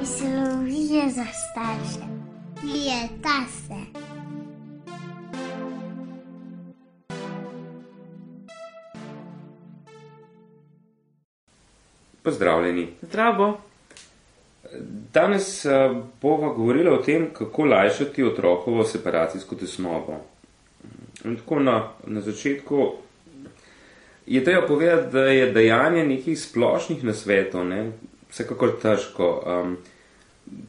Mislijo za starše. Je ta se. Pozdravljeni. Zdravo. Danes uh, bova govorila o tem, kako lajšati otrokovo separacijsko tesnobo. In tako na, na začetku je treba povedati, da je dejanje nekih splošnih nasvetov ne, vsekakor težko. Um,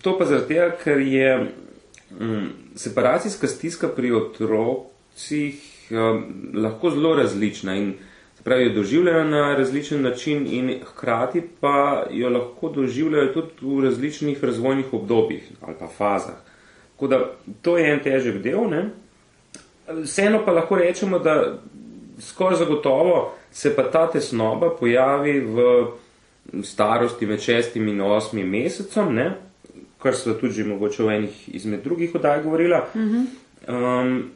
to pa zaradi tega, ker je um, separacijska stiska pri otrocih um, lahko zelo različna in se pravi, jo doživljajo na različen način in hkrati pa jo lahko doživljajo tudi v različnih razvojnih obdobjih ali pa fazah. Tako da to je en težek del. Ne? Vseeno pa lahko rečemo, da skoraj zagotovo se pa ta tesnoba pojavi v starosti med šestim in osmim mesecem, ne? kar so tudi že mogoče v enih izmed drugih oddaj govorila. Um,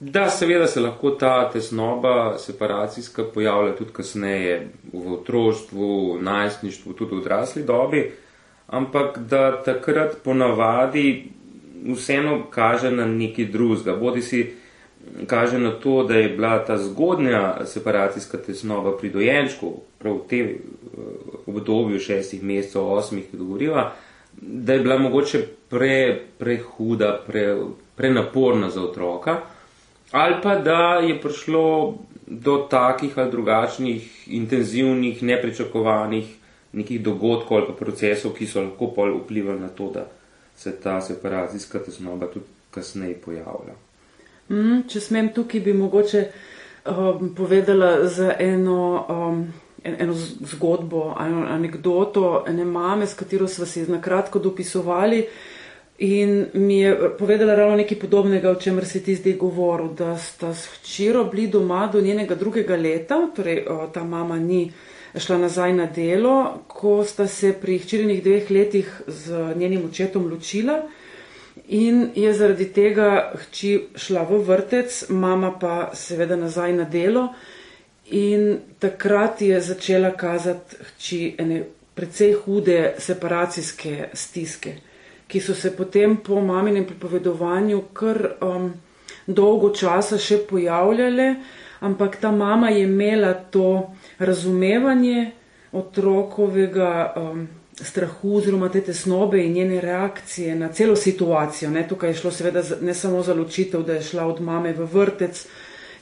da, seveda se lahko ta tesnoba separacijska pojavlja tudi kasneje v otroštvu, najstništvu, tudi v odrasli dobi, ampak da takrat ponavadi vseeno kaže na neki drugega. Bodi si kaže na to, da je bila ta zgodnja separacijska tesnoba pri dojenčku, prav v tem obdobju šestih mesecev, osmih, ki govoriva, da je bila mogoče pre, prehuda, pre, prenaporna za otroka, ali pa da je prišlo do takih ali drugačnih, intenzivnih, nepričakovanih nekih dogodkov ali pa procesov, ki so lahko pol vplivali na to, da se ta separacijska tesnoba tudi kasneje pojavlja. Mm, če smem tukaj, bi mogoče um, povedala za eno, um, en, eno zgodbo, eno anegdoto ene mame, s katero smo se na kratko dopisovali. In mi je povedala ravno nekaj podobnega, o čemer se ti zdaj govoril, da sta s hčiro bili doma do njenega drugega leta, torej o, ta mama ni šla nazaj na delo, ko sta se pri hčirinih dveh letih z njenim očetom ločila in je zaradi tega hči šla v vrtec, mama pa seveda nazaj na delo in takrat je začela kazati hči ene precej hude separacijske stiske ki so se potem po maminem pripovedovanju kar um, dolgo časa še pojavljale, ampak ta mama je imela to razumevanje otrokovega um, strahu oziroma te tesnobe in njene reakcije na celo situacijo. Ne, tukaj je šlo seveda ne samo za ločitev, da je šla od mame v vrtec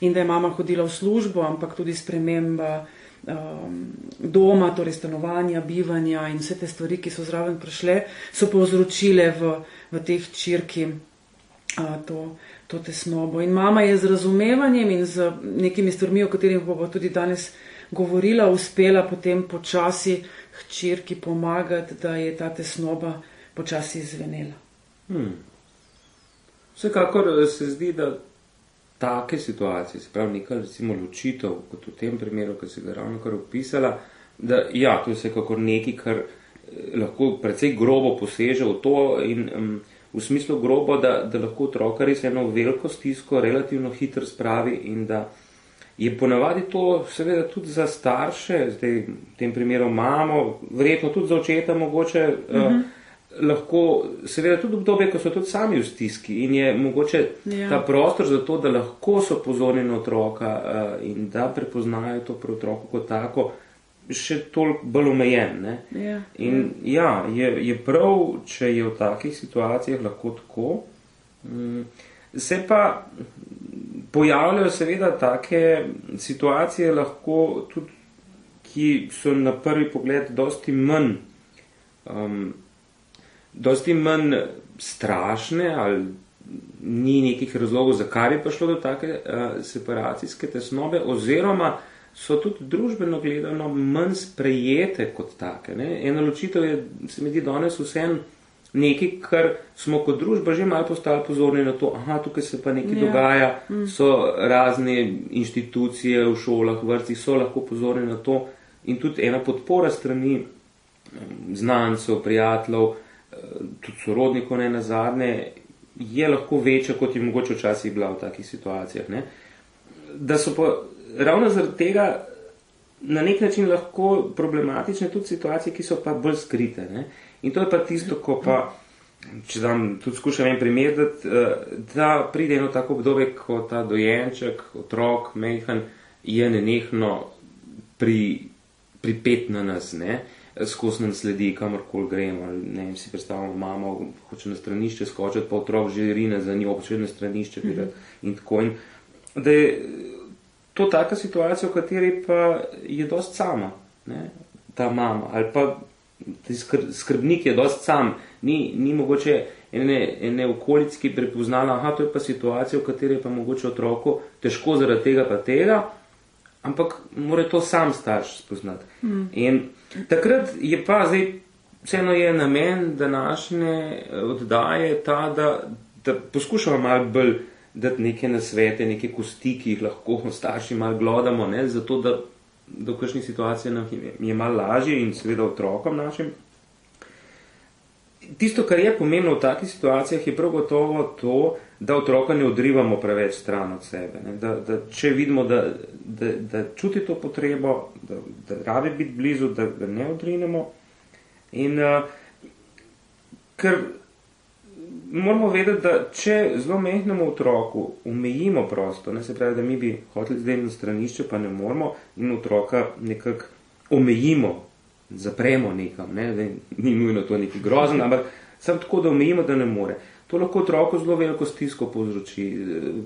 in da je mama hodila v službo, ampak tudi sprememba um, doma, torej stanovanja, bivanja in vse te stvari, ki so zraven prišle, so povzročile v, v teh črki uh, to, to tesnobo. In mama je z razumevanjem in z nekimi stvarmi, o katerih bomo tudi danes govorila, uspela potem počasi hčirki pomagati, da je ta tesnoba počasi izvenela. Hmm. Vsekakor se zdi, da take situacije, se pravi neka recimo ločitev, kot v tem primeru, ki si ga ravno kar opisala, da ja, to je vsekakor nekaj, kar eh, lahko precej grobo poseže v to in um, v smislu grobo, da, da lahko otroka res eno veliko stisko relativno hitro spravi in da je ponavadi to seveda tudi za starše, zdaj v tem primeru mamo, verjetno tudi za očeta mogoče. Uh -huh. uh, lahko, seveda, tudi obdobje, ko so tudi sami v stiski in je mogoče ja. ta prostor za to, da lahko so pozorni na otroka uh, in da prepoznajo to pri otroku kot tako, še toliko bolj omejen. Ja. In ja, je, je prav, če je v takih situacijah lahko tako. Um, se pa pojavljajo seveda take situacije, lahko tudi, ki so na prvi pogled dosti manj. Um, dosti manj strašne ali ni nekih razlogov, zakaj bi prišlo do take uh, separacijske tesnobe, oziroma so tudi družbeno gledano manj sprejete kot take. Ne? Ena ločitev je, se mi zdi, danes vsem nekaj, kar smo kot družba že malo postali pozorni na to, aha, tukaj se pa nekaj ja. dogaja, mm. so razne inštitucije v šolah, vrtcih so lahko pozorni na to in tudi ena podpora strani znancev, prijateljev, tudi sorodnikov ne na zadnje, je lahko večja, kot je mogoče včasih bila v takih situacijah. Ne? Da so pa ravno zaradi tega na nek način lahko problematične tudi situacije, ki so pa bolj skrite. Ne? In to je pa tisto, ko pa, če vam tudi skušam en primer, da, da pride eno tako obdobje, ko ta dojenček, otrok, mejhan, je nenehno pri, pripet na nas, ne? Skozi nam sledi, kamorkoli gremo. Ne vem, si predstavljamo, mama hoče na stranišče skočiti, pa otrok že rine za njo, še na stranišče mm -hmm. in tako. In, da je to taka situacija, v kateri pa je dost sama, ne? ta mama, ali pa skrbnik je dost sam, ni, ni mogoče ene, ene okolic, ki prepoznala, aha, to je pa situacija, v kateri je pa mogoče otroku težko zaradi tega pa tega, ampak mora to sam starš spoznati. Mm. In takrat je pa, zdaj, vseeno je namen današnje oddaje ta, da, da poskušamo malo bolj dati neke nasvete, neke kosti, ki jih lahko starši malo glodamo, ne, zato da, v kakšni situaciji nam je, je malo lažje in seveda otrokom našim. Tisto, kar je pomembno v takih situacijah, je prav gotovo to, da otroka ne odrivamo preveč stran od sebe. Ne? Da, da če vidimo, da, da, da čuti to potrebo, da, da rabi biti blizu, da ga ne odrinemo. In uh, ker moramo vedeti, da če zelo mehnemu otroku omejimo prosto, ne se pravi, da mi bi hoteli zdaj na stranišče, pa ne moramo in otroka nekako omejimo, zapremo nekam, ne? Zdaj, ni nujno to neki grozen, ampak samo tako, da omejimo, da ne more. To lahko otroku zelo veliko stisko povzroči,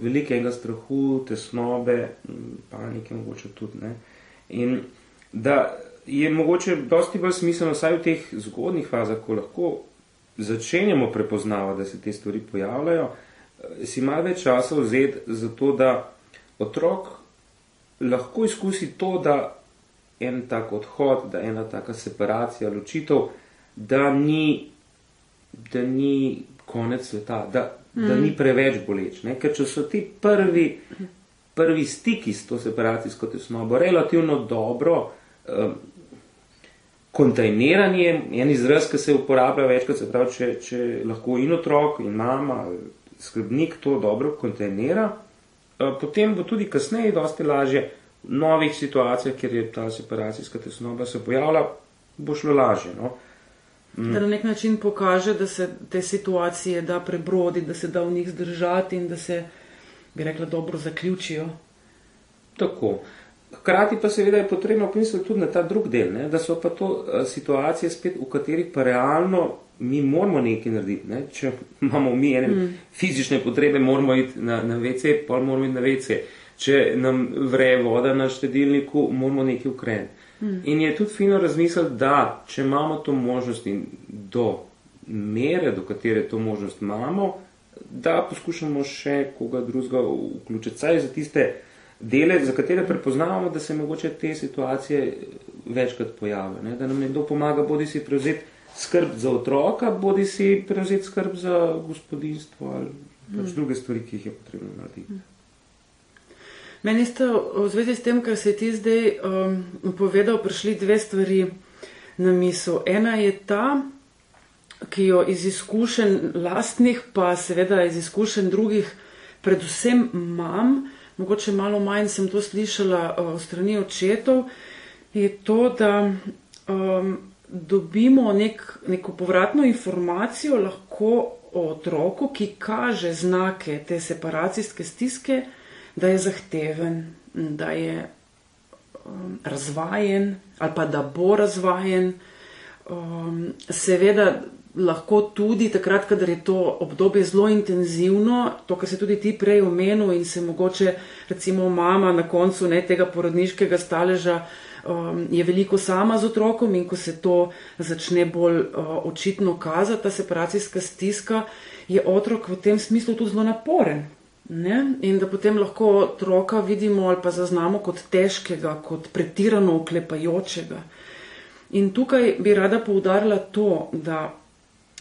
velikega strahu, tesnobe, panike mogoče tudi. Ne? In da je mogoče dosti bolj smiselno, vsaj v teh zgodnih fazah, ko lahko začenjamo prepoznavati, da se te stvari pojavljajo, si malo več časa vzeti za to, da otrok lahko izkusi to, da en tak odhod, da ena taka separacija, ločitev, da ni, da ni konec sveta, da, mm. da ni preveč boleč. Ne? Ker če so ti prvi, prvi stiki s to separacijsko tesnobo relativno dobro, um, kontejneran je en izraz, ki se uporablja večkrat, se pravi, če, če lahko in otrok, in mama, skrbnik to dobro kontejnera, uh, potem bo tudi kasneje dosti lažje novih situacijah, kjer je ta separacijska tesnoba se pojavila, bo šlo lažje. No? Mm. Da na nek način pokaže, da se te situacije da prebroditi, da se da v njih zdržati in da se, bi rekla, dobro zaključijo. Tako. Hkrati pa seveda je potrebno pomisliti tudi na ta drug del, ne? da so pa to eh, situacije spet, v katerih pa realno mi moramo nekaj narediti. Ne? Če imamo mi ene mm. fizične potrebe, moramo iti na, na WC, pa moramo iti na WC. Če nam vre voda na štedilniku, moramo nekaj ukrenuti. Hmm. In je tudi fino razmisliti, da če imamo to možnost in do mere, do katere to možnost imamo, da poskušamo še koga drugega vključiti. Saj za tiste dele, za katere prepoznavamo, da se mogoče te situacije večkrat pojavljajo. Da nam nekdo pomaga, bodi si prevzeti skrb za otroka, bodi si prevzeti skrb za gospodinstvo ali pač hmm. druge stvari, ki jih je potrebno narediti. Hmm. Meni ste v zvezi s tem, kar se ti zdaj um, povedal, prišli dve stvari na misel. Ena je ta, ki jo iz izkušenj lastnih, pa seveda iz izkušenj drugih, predvsem mam, mogoče malo manj sem to slišala uh, strani očetov, je to, da um, dobimo nek, neko povratno informacijo lahko o otroku, ki kaže znake te separacijske stiske da je zahteven, da je um, razvajen ali pa da bo razvajen. Um, seveda lahko tudi takrat, kadar je to obdobje zelo intenzivno, to, kar se tudi ti prej omenil in se mogoče recimo mama na koncu ne, tega porodniškega staleža um, je veliko sama z otrokom in ko se to začne bolj uh, očitno kazati, ta separacijska stiska, je otrok v tem smislu tudi zelo naporen. Ne? In da potem lahko otroka vidimo ali pa zaznamo kot težkega, kot pretirano uklepajočega. In tukaj bi rada poudarila to, da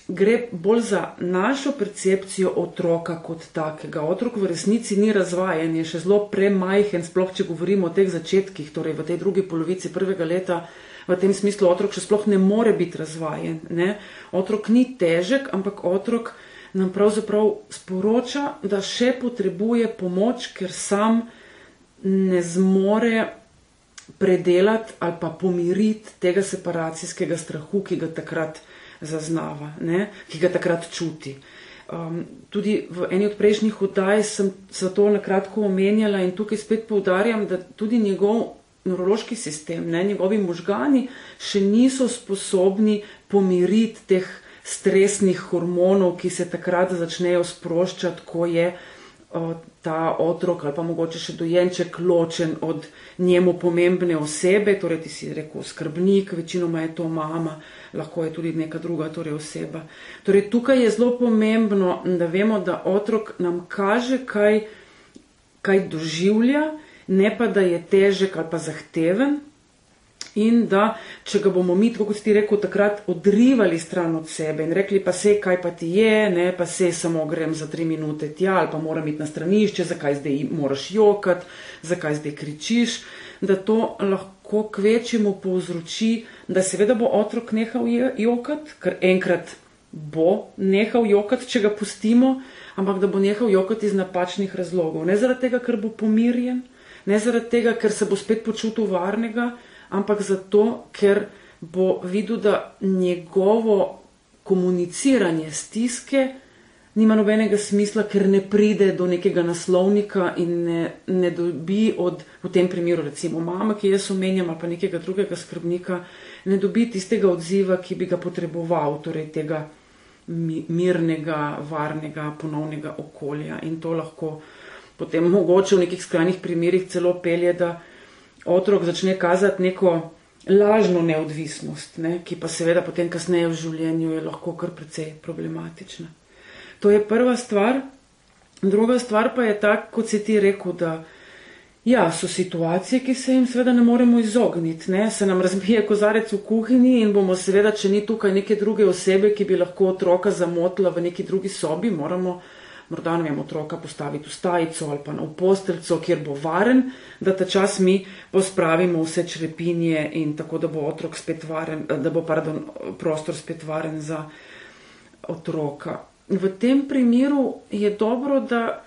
gre bolj za našo percepcijo otroka kot takega. Otrok v resnici ni razvajen, je še zelo premajhen, sploh če govorimo o teh začetkih, torej v tej drugi polovici prvega leta. V tem smislu otrok še sploh ne more biti razvajen. Ne? Otrok ni težek, ampak otrok nam pravzaprav sporoča, da še potrebuje pomoč, ker sam ne zmore predelati ali pa pomiriti tega separacijskega strahu, ki ga takrat zaznava, ne? ki ga takrat čuti. Um, tudi v eni od prejšnjih oddaj sem se to na kratko omenjala in tukaj spet poudarjam, da tudi njegov nevrološki sistem, ne, njegovi možgani še niso sposobni pomiriti teh stresnih hormonov, ki se takrat začnejo sproščati, ko je ta otrok ali pa mogoče še dojenček ločen od njemu pomembne osebe, torej ti si rekel skrbnik, večinoma je to mama, lahko je tudi neka druga torej oseba. Torej tukaj je zelo pomembno, da vemo, da otrok nam kaže, kaj, kaj doživlja, ne pa da je težek ali pa zahteven. In da, če ga bomo mi, kot si rekel, takrat odrivali stran od sebe in rekli, pa se kaj pa ti je, ne, pa se samo grem za tri minute tja ali pa moram iti na stranišče, zakaj zdaj moraš jokati, zakaj zdaj kričiš, da to lahko k večjemu povzroči, da seveda bo otrok nehal jokati, ker enkrat bo nehal jokati, če ga pustimo, ampak da bo nehal jokati iz napačnih razlogov. Ne zaradi tega, ker bo pomirjen, ne zaradi tega, ker se bo spet počutil varnega, ampak zato, ker bo videl, da njegovo komuniciranje stiske nima nobenega smisla, ker ne pride do nekega naslovnika in ne, ne dobi od, v tem primeru, recimo mama, ki jaz omenjam, ali pa nekega drugega skrbnika, ne dobi tistega odziva, ki bi ga potreboval, torej tega mirnega, varnega, ponovnega okolja. In to lahko potem mogoče v nekih skrajnih primerjih celo pelje, da otrok začne kazati neko lažno neodvisnost, ne, ki pa seveda potem kasneje v življenju je lahko kar precej problematična. To je prva stvar. Druga stvar pa je ta, kot si ti rekel, da ja, so situacije, ki se jim seveda ne moremo izogniti. Ne. Se nam razbije kozarec v kuhinji in bomo seveda, če ni tukaj neke druge osebe, ki bi lahko otroka zamotila v neki drugi sobi, moramo morda ne vem, otroka postaviti v stajico ali pa v posteljco, kjer bo varen, da ta čas mi pospravimo vse črepinje in tako, da bo otrok spet varen, da bo pardon, prostor spet varen za otroka. V tem primeru je dobro, da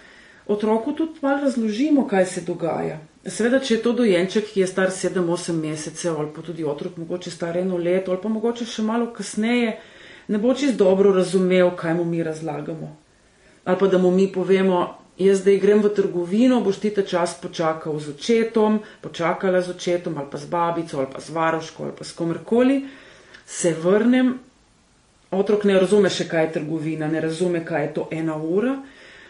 otroku tudi malo razložimo, kaj se dogaja. Seveda, če je to dojenček, ki je star 7-8 mesecev, ali pa tudi otrok, mogoče star eno leto, ali pa mogoče še malo kasneje, ne bo čist dobro razumel, kaj mu mi razlagamo ali pa da mu mi povemo, jaz zdaj grem v trgovino, boš ti ta čas počakal z očetom, počakala z očetom ali pa z babico ali pa z varoško ali pa s komerkoli, se vrnem, otrok ne razume še, kaj je trgovina, ne razume, kaj je to ena ura,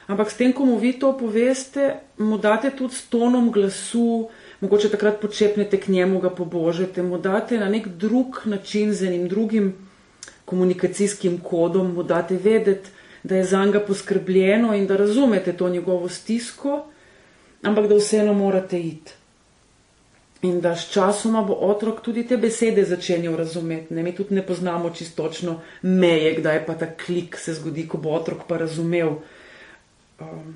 ampak s tem, ko mu vi to poveste, mu date tudi s tonom glasu, mogoče takrat počepnete k njemu, ga pobožete, mu date na nek drug način, z enim drugim komunikacijskim kodom, mu date vedeti, da je za njega poskrbljeno in da razumete to njegovo stisko, ampak da vseeno morate iti. In da s časoma bo otrok tudi te besede začenjal razumeti. Ne? Mi tudi ne poznamo čistočno meje, kdaj pa ta klik se zgodi, ko bo otrok pa razumel um,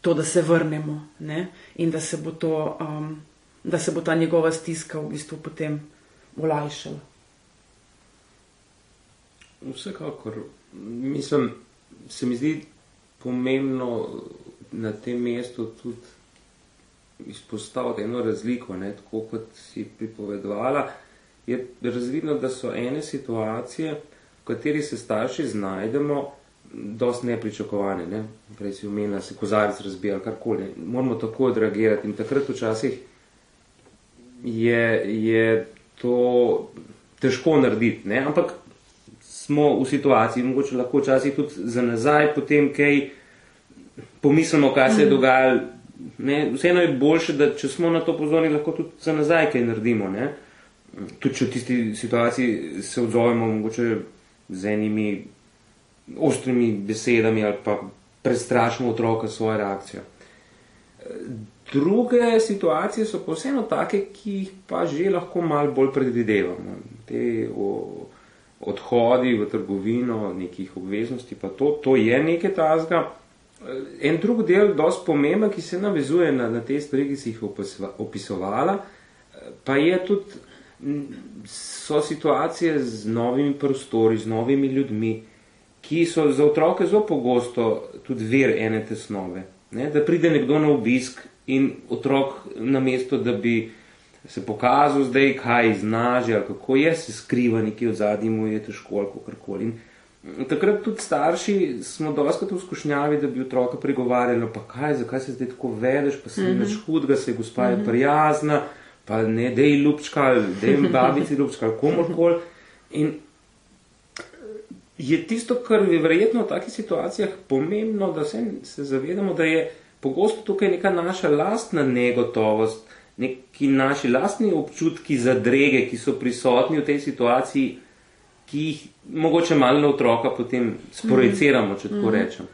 to, da se vrnemo ne? in da se, to, um, da se bo ta njegova stiska v bistvu potem olajšala. Vsekakor, mislim, se mi zdi pomembno na tem mestu tudi izpostaviti eno razliko, ne, tako kot si pripovedovala. Je razvidno, da so ene situacije, v kateri se starši znajdemo, dosti nepričakovane. Ne. Prej si omenila, se kozarec razbija, karkoli. Moramo tako odreagirati in takrat včasih je, je to težko narediti. Ne. Ampak smo v situaciji, mogoče lahko včasih tudi za nazaj, potem kaj pomislimo, kaj se je mhm. dogajalo. Ne? Vseeno je boljše, da če smo na to pozorni, lahko tudi za nazaj kaj naredimo. Ne? Tudi če v tisti situaciji se odzovemo mogoče z enimi ostrimi besedami ali pa prestrašimo otroka svojo reakcijo. Druge situacije so pa vseeno take, ki jih pa že lahko malo bolj predvidevamo. Te o, odhodi v trgovino, nekih obveznosti, pa to, to je nekaj tazga. En drug del, dosti pomemben, ki se navezuje na, na te stvari, ki si jih opisovala, pa je tudi, so situacije z novimi prostori, z novimi ljudmi, ki so za otroke zelo pogosto tudi ver ene tesnove. Ne? Da pride nekdo na obisk in otrok na mesto, da bi se pokazal zdaj, kaj znaži, ali kako je, se skriva nekje v zadnji, mu je težko ali karkoli. Takrat tudi starši smo doskrat v skušnjavi, da bi otroka pregovarjali, no pa kaj, zakaj se zdaj tako vedeš, pa se mm -hmm. nič hudega, se gospa je prijazna, pa ne, dej ljubčka, dej babici ljubčka, komorkoli. In je tisto, kar je verjetno v takih situacijah pomembno, da se, se zavedamo, da je pogosto tukaj neka naša lastna negotovost, neki naši lastni občutki zadrege, ki so prisotni v tej situaciji, ki jih mogoče malo na otroka potem sprojeciramo, če tako mhm. rečem.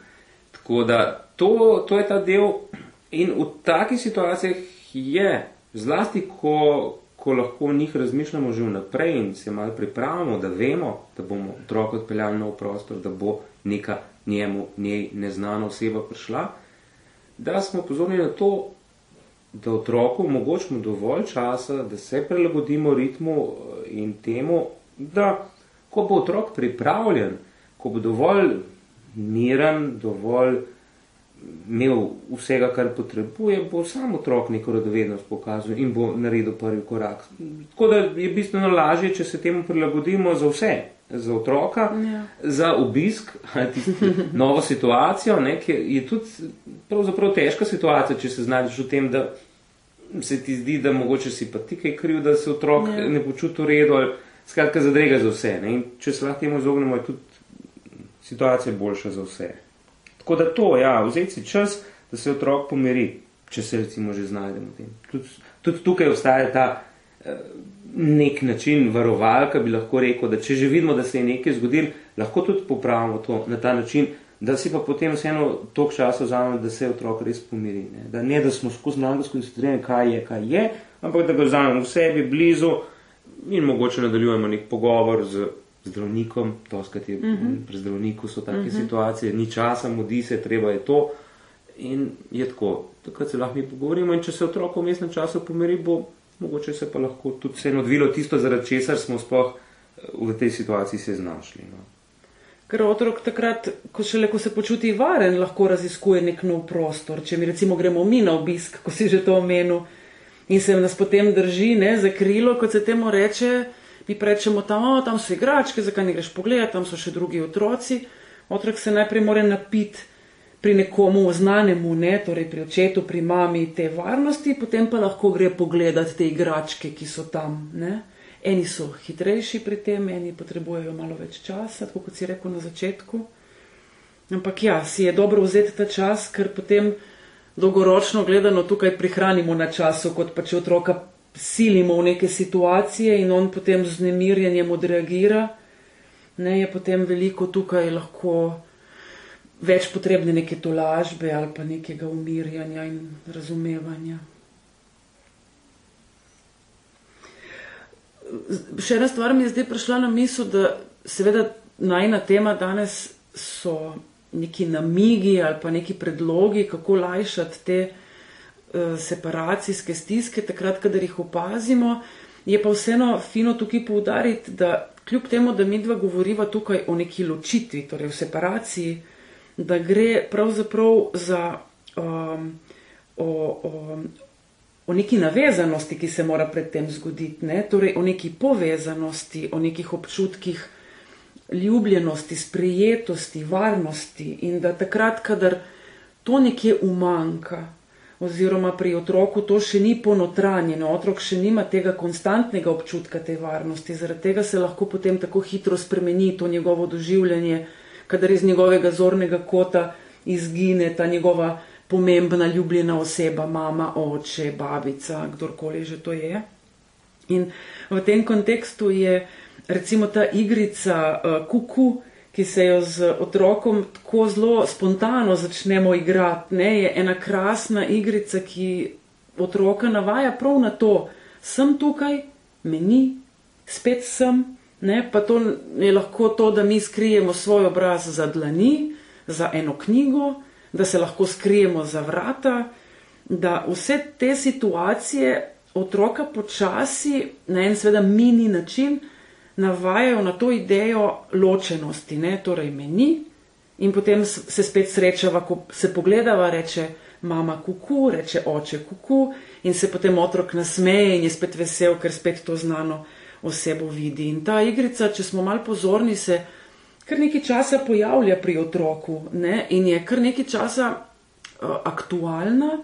Tako da to, to je ta del in v takih situacijah je, zlasti ko, ko lahko o njih razmišljamo že vnaprej in se malo pripravimo, da vemo, da bomo otroka odpeljali na prostor, da bo neka njemu, njej neznana oseba prišla, da smo pozorni na to, da otroku omogočimo dovolj časa, da se prilagodimo ritmu eh, in temu, da ko bo otrok pripravljen, ko bo dovolj miren, dovolj imel vsega, kar potrebuje, bo sam otrok neko radovednost pokazal in bo naredil prvi korak. Tako da je bistveno lažje, če se temu prilagodimo za vse. Za otroka, ja. za obisk, novo situacijo, ne, ki je tudi težka situacija, če se znajdeš v tem, da se ti zdi, da mogoče si pa ti kaj kriv, da se otrok ja. ne počuti v redu. Ali, skratka, zadrega za vse. Ne? In če se lahko temu izognemo, je tudi situacija boljša za vse. Tako da to, ja, vzeti si čas, da se otrok pomiri, če se recimo že znajdemo v tem. Tudi, tudi tukaj obstaja ta eh, nek način varovalka, bi lahko rekel, da če že vidimo, da se je nekaj zgodilo, lahko tudi popravimo to na ta način, da si pa potem vseeno toliko časa vzamemo, da se otrok res pomiri. Ne? Da ne, da smo skozi mlado skoncentrirani, kaj je, kaj je, ampak da ga vzamemo v sebi, blizu, in mogoče nadaljujemo nek pogovor z zdravnikom, to skati uh -huh. pri zdravniku so take uh mhm. -huh. situacije, ni časa, mudi se, treba je to in je tako. Takrat se lahko mi pogovorimo in če se otrok v mestnem času pomeri, bo mogoče se pa lahko tudi vse odvilo tisto, zaradi česar smo sploh eh, v tej situaciji se znašli. No. Ker otrok takrat, ko šele ko se počuti varen, lahko raziskuje nek nov prostor. Če mi recimo gremo mi na obisk, ko si že to omenil, in se nas potem drži ne, za krilo, kot se temu reče. Mi rečemo tam, o, tam so igračke, zakaj ne greš pogledat, tam so še drugi otroci. Otrok se najprej mora napiti pri nekomu znanemu, ne, torej pri očetu, pri mami te varnosti, potem pa lahko gre pogledat te igračke, ki so tam. Ne. Eni so hitrejši pri tem, eni potrebujejo malo več časa, tako kot si rekel na začetku. Ampak ja, si je dobro vzeti ta čas, ker potem dolgoročno gledano tukaj prihranimo na času, kot pa če otroka silimo v neke situacije in on potem z nemirjenjem odreagira, ne je potem veliko tukaj lahko več potrebne neke tolažbe ali pa nekega umirjanja in razumevanja. Še ena stvar mi je zdaj prišla na misel, da seveda najna tema danes so neki namigi ali pa neki predlogi, kako lajšati te separacijske stiske, takrat, kadar jih opazimo. Je pa vseeno fino tukaj poudariti, da kljub temu, da mi dva govoriva tukaj o neki ločitvi, torej o separaciji, da gre pravzaprav za um, o, o, o neki navezanosti, ki se mora predtem zgoditi, ne? torej o neki povezanosti, o nekih občutkih, ljubljenosti, sprejetosti, varnosti in da takrat, kadar to nekje umanka, oziroma pri otroku to še ni ponotranjeno, otrok še nima tega konstantnega občutka te varnosti, zaradi tega se lahko potem tako hitro spremeni to njegovo doživljanje, kadar iz njegovega zornega kota izgine ta njegova pomembna ljubljena oseba, mama, oče, babica, kdorkoli že to je. In v tem kontekstu je recimo ta igrica uh, Kuku, ki se jo z otrokom tako zelo spontano začnemo igrati, ne, je ena krasna igrica, ki otroka navaja prav na to, sem tukaj, meni, spet sem, ne, pa to je lahko to, da mi skrijemo svoj obraz za dlani, za eno knjigo, da se lahko skrijemo za vrata, da vse te situacije otroka počasi na en sveda mini način navajajo na to idejo ločenosti, ne? torej meni in potem se spet srečava, ko se pogledava, reče, mama kuku, reče oče kuku in se potem otrok nasmeje in je spet vesel, ker spet to znano osebo vidi. In ta igrica, če smo mal pozorni, se kar nekaj časa pojavlja pri otroku ne? in je kar nekaj časa uh, aktualna.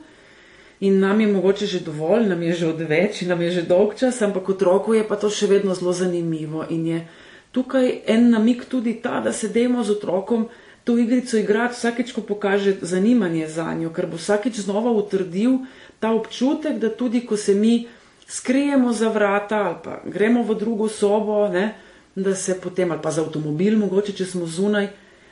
In nam je mogoče že dovolj, nam je že odveč, nam je že dolg čas, ampak otroku je pa to še vedno zelo zanimivo. In je tukaj en namik tudi ta, da se demo z otrokom to igrico igrati vsakeč, ko pokaže zanimanje za njo, ker bo vsakeč znova utrdil ta občutek, da tudi ko se mi skrijemo za vrata ali pa gremo v drugo sobo, ne, da se potem, ali pa za avtomobil, mogoče, če smo zunaj,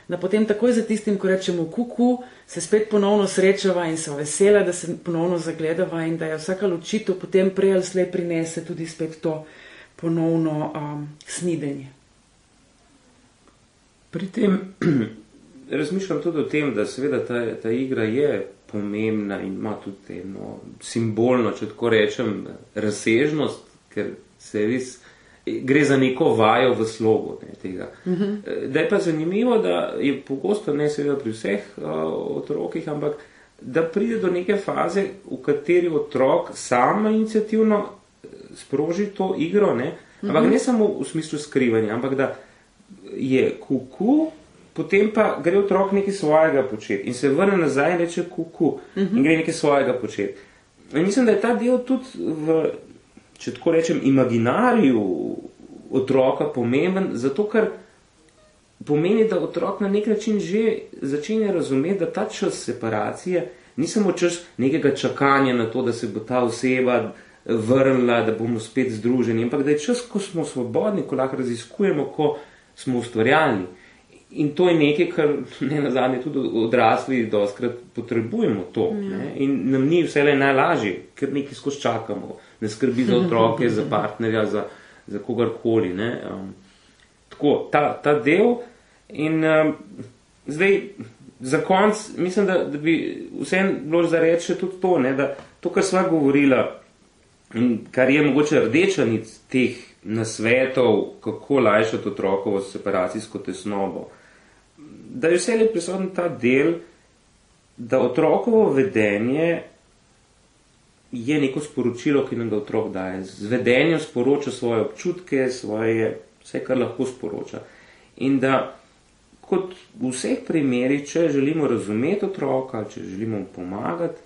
da potem takoj za tistim, ko rečemo kuku, se spet ponovno srečava in so vesela, da se ponovno zagledava in da je vsaka ločitev potem prej ali slej prinese tudi spet to ponovno um, snidenje. Pri tem razmišljam tudi o tem, da seveda ta, ta igra je pomembna in ima tudi eno simbolno, če tako rečem, razsežnost, ker se res gre za neko vajo v slogu ne, tega. Uh mhm. -huh. Da je pa zanimivo, da je pogosto, ne seveda pri vseh uh, otrokih, ampak da pride do neke faze, v kateri otrok samo inicijativno eh, sproži to igro, ne, ampak uh mhm. -huh. ne samo v smislu skrivanja, ampak da je kuku, potem pa gre otrok nekaj svojega početi in se vrne nazaj in reče kuku uh -huh. in gre nekaj svojega početi. In mislim, da je ta del tudi v, če tako rečem, imaginariju otroka pomemben, zato ker pomeni, da otrok na nek način že začenja razumeti, da ta čas separacije ni samo čas nekega čakanja na to, da se bo ta oseba vrnila, da bomo spet združeni, ampak da je čas, ko smo svobodni, ko lahko raziskujemo, ko smo ustvarjalni. In to je nekaj, kar ne na zadnje tudi odrasli doskrat potrebujemo to. Ja. Ne? In nam ni vse le najlažje, ker nekaj skozi čakamo, ne skrbi za otroke, za partnerja, za, za kogarkoli. Um, tako, ta, ta del. In um, zdaj, za konc, mislim, da, da bi vsem bilo za reči tudi to, ne? da to, kar sva govorila, kar je mogoče rdeča nic teh nasvetov, kako lajšati otrokovo separacijsko tesnobo da je vse le prisoten ta del, da otrokovo vedenje je neko sporočilo, ki nam ga otrok daje. Z vedenjem sporoča svoje občutke, svoje, vse, kar lahko sporoča. In da, kot v vseh primerih, če želimo razumeti otroka, če želimo mu pomagati,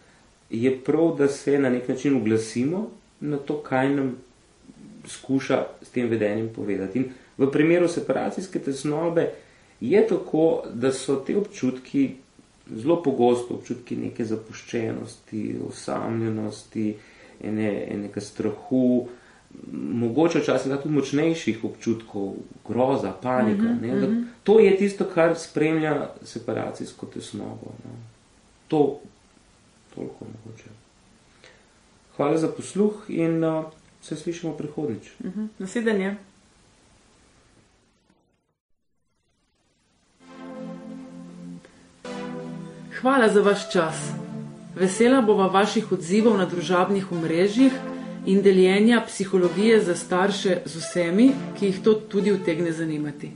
je prav, da se na nek način oglasimo na to, kaj nam skuša s tem vedenjem povedati. In v primeru separacijske tesnobe, je tako, da so te občutki zelo pogosto občutki neke zapuščenosti, osamljenosti, ene, enega strahu, mogoče včasih tudi močnejših občutkov, groza, panika. Uh -huh, uh -huh. To je tisto, kar spremlja separacijsko tesnobo. No. To, toliko mogoče. Hvala za posluh in uh, se slišimo prihodnič. Uh -huh. Naslednje. Hvala za vaš čas. Vesela bova vaših odzivov na družabnih omrežjih in deljenja psihologije za starše z vsemi, ki jih to tudi utegne zanimati.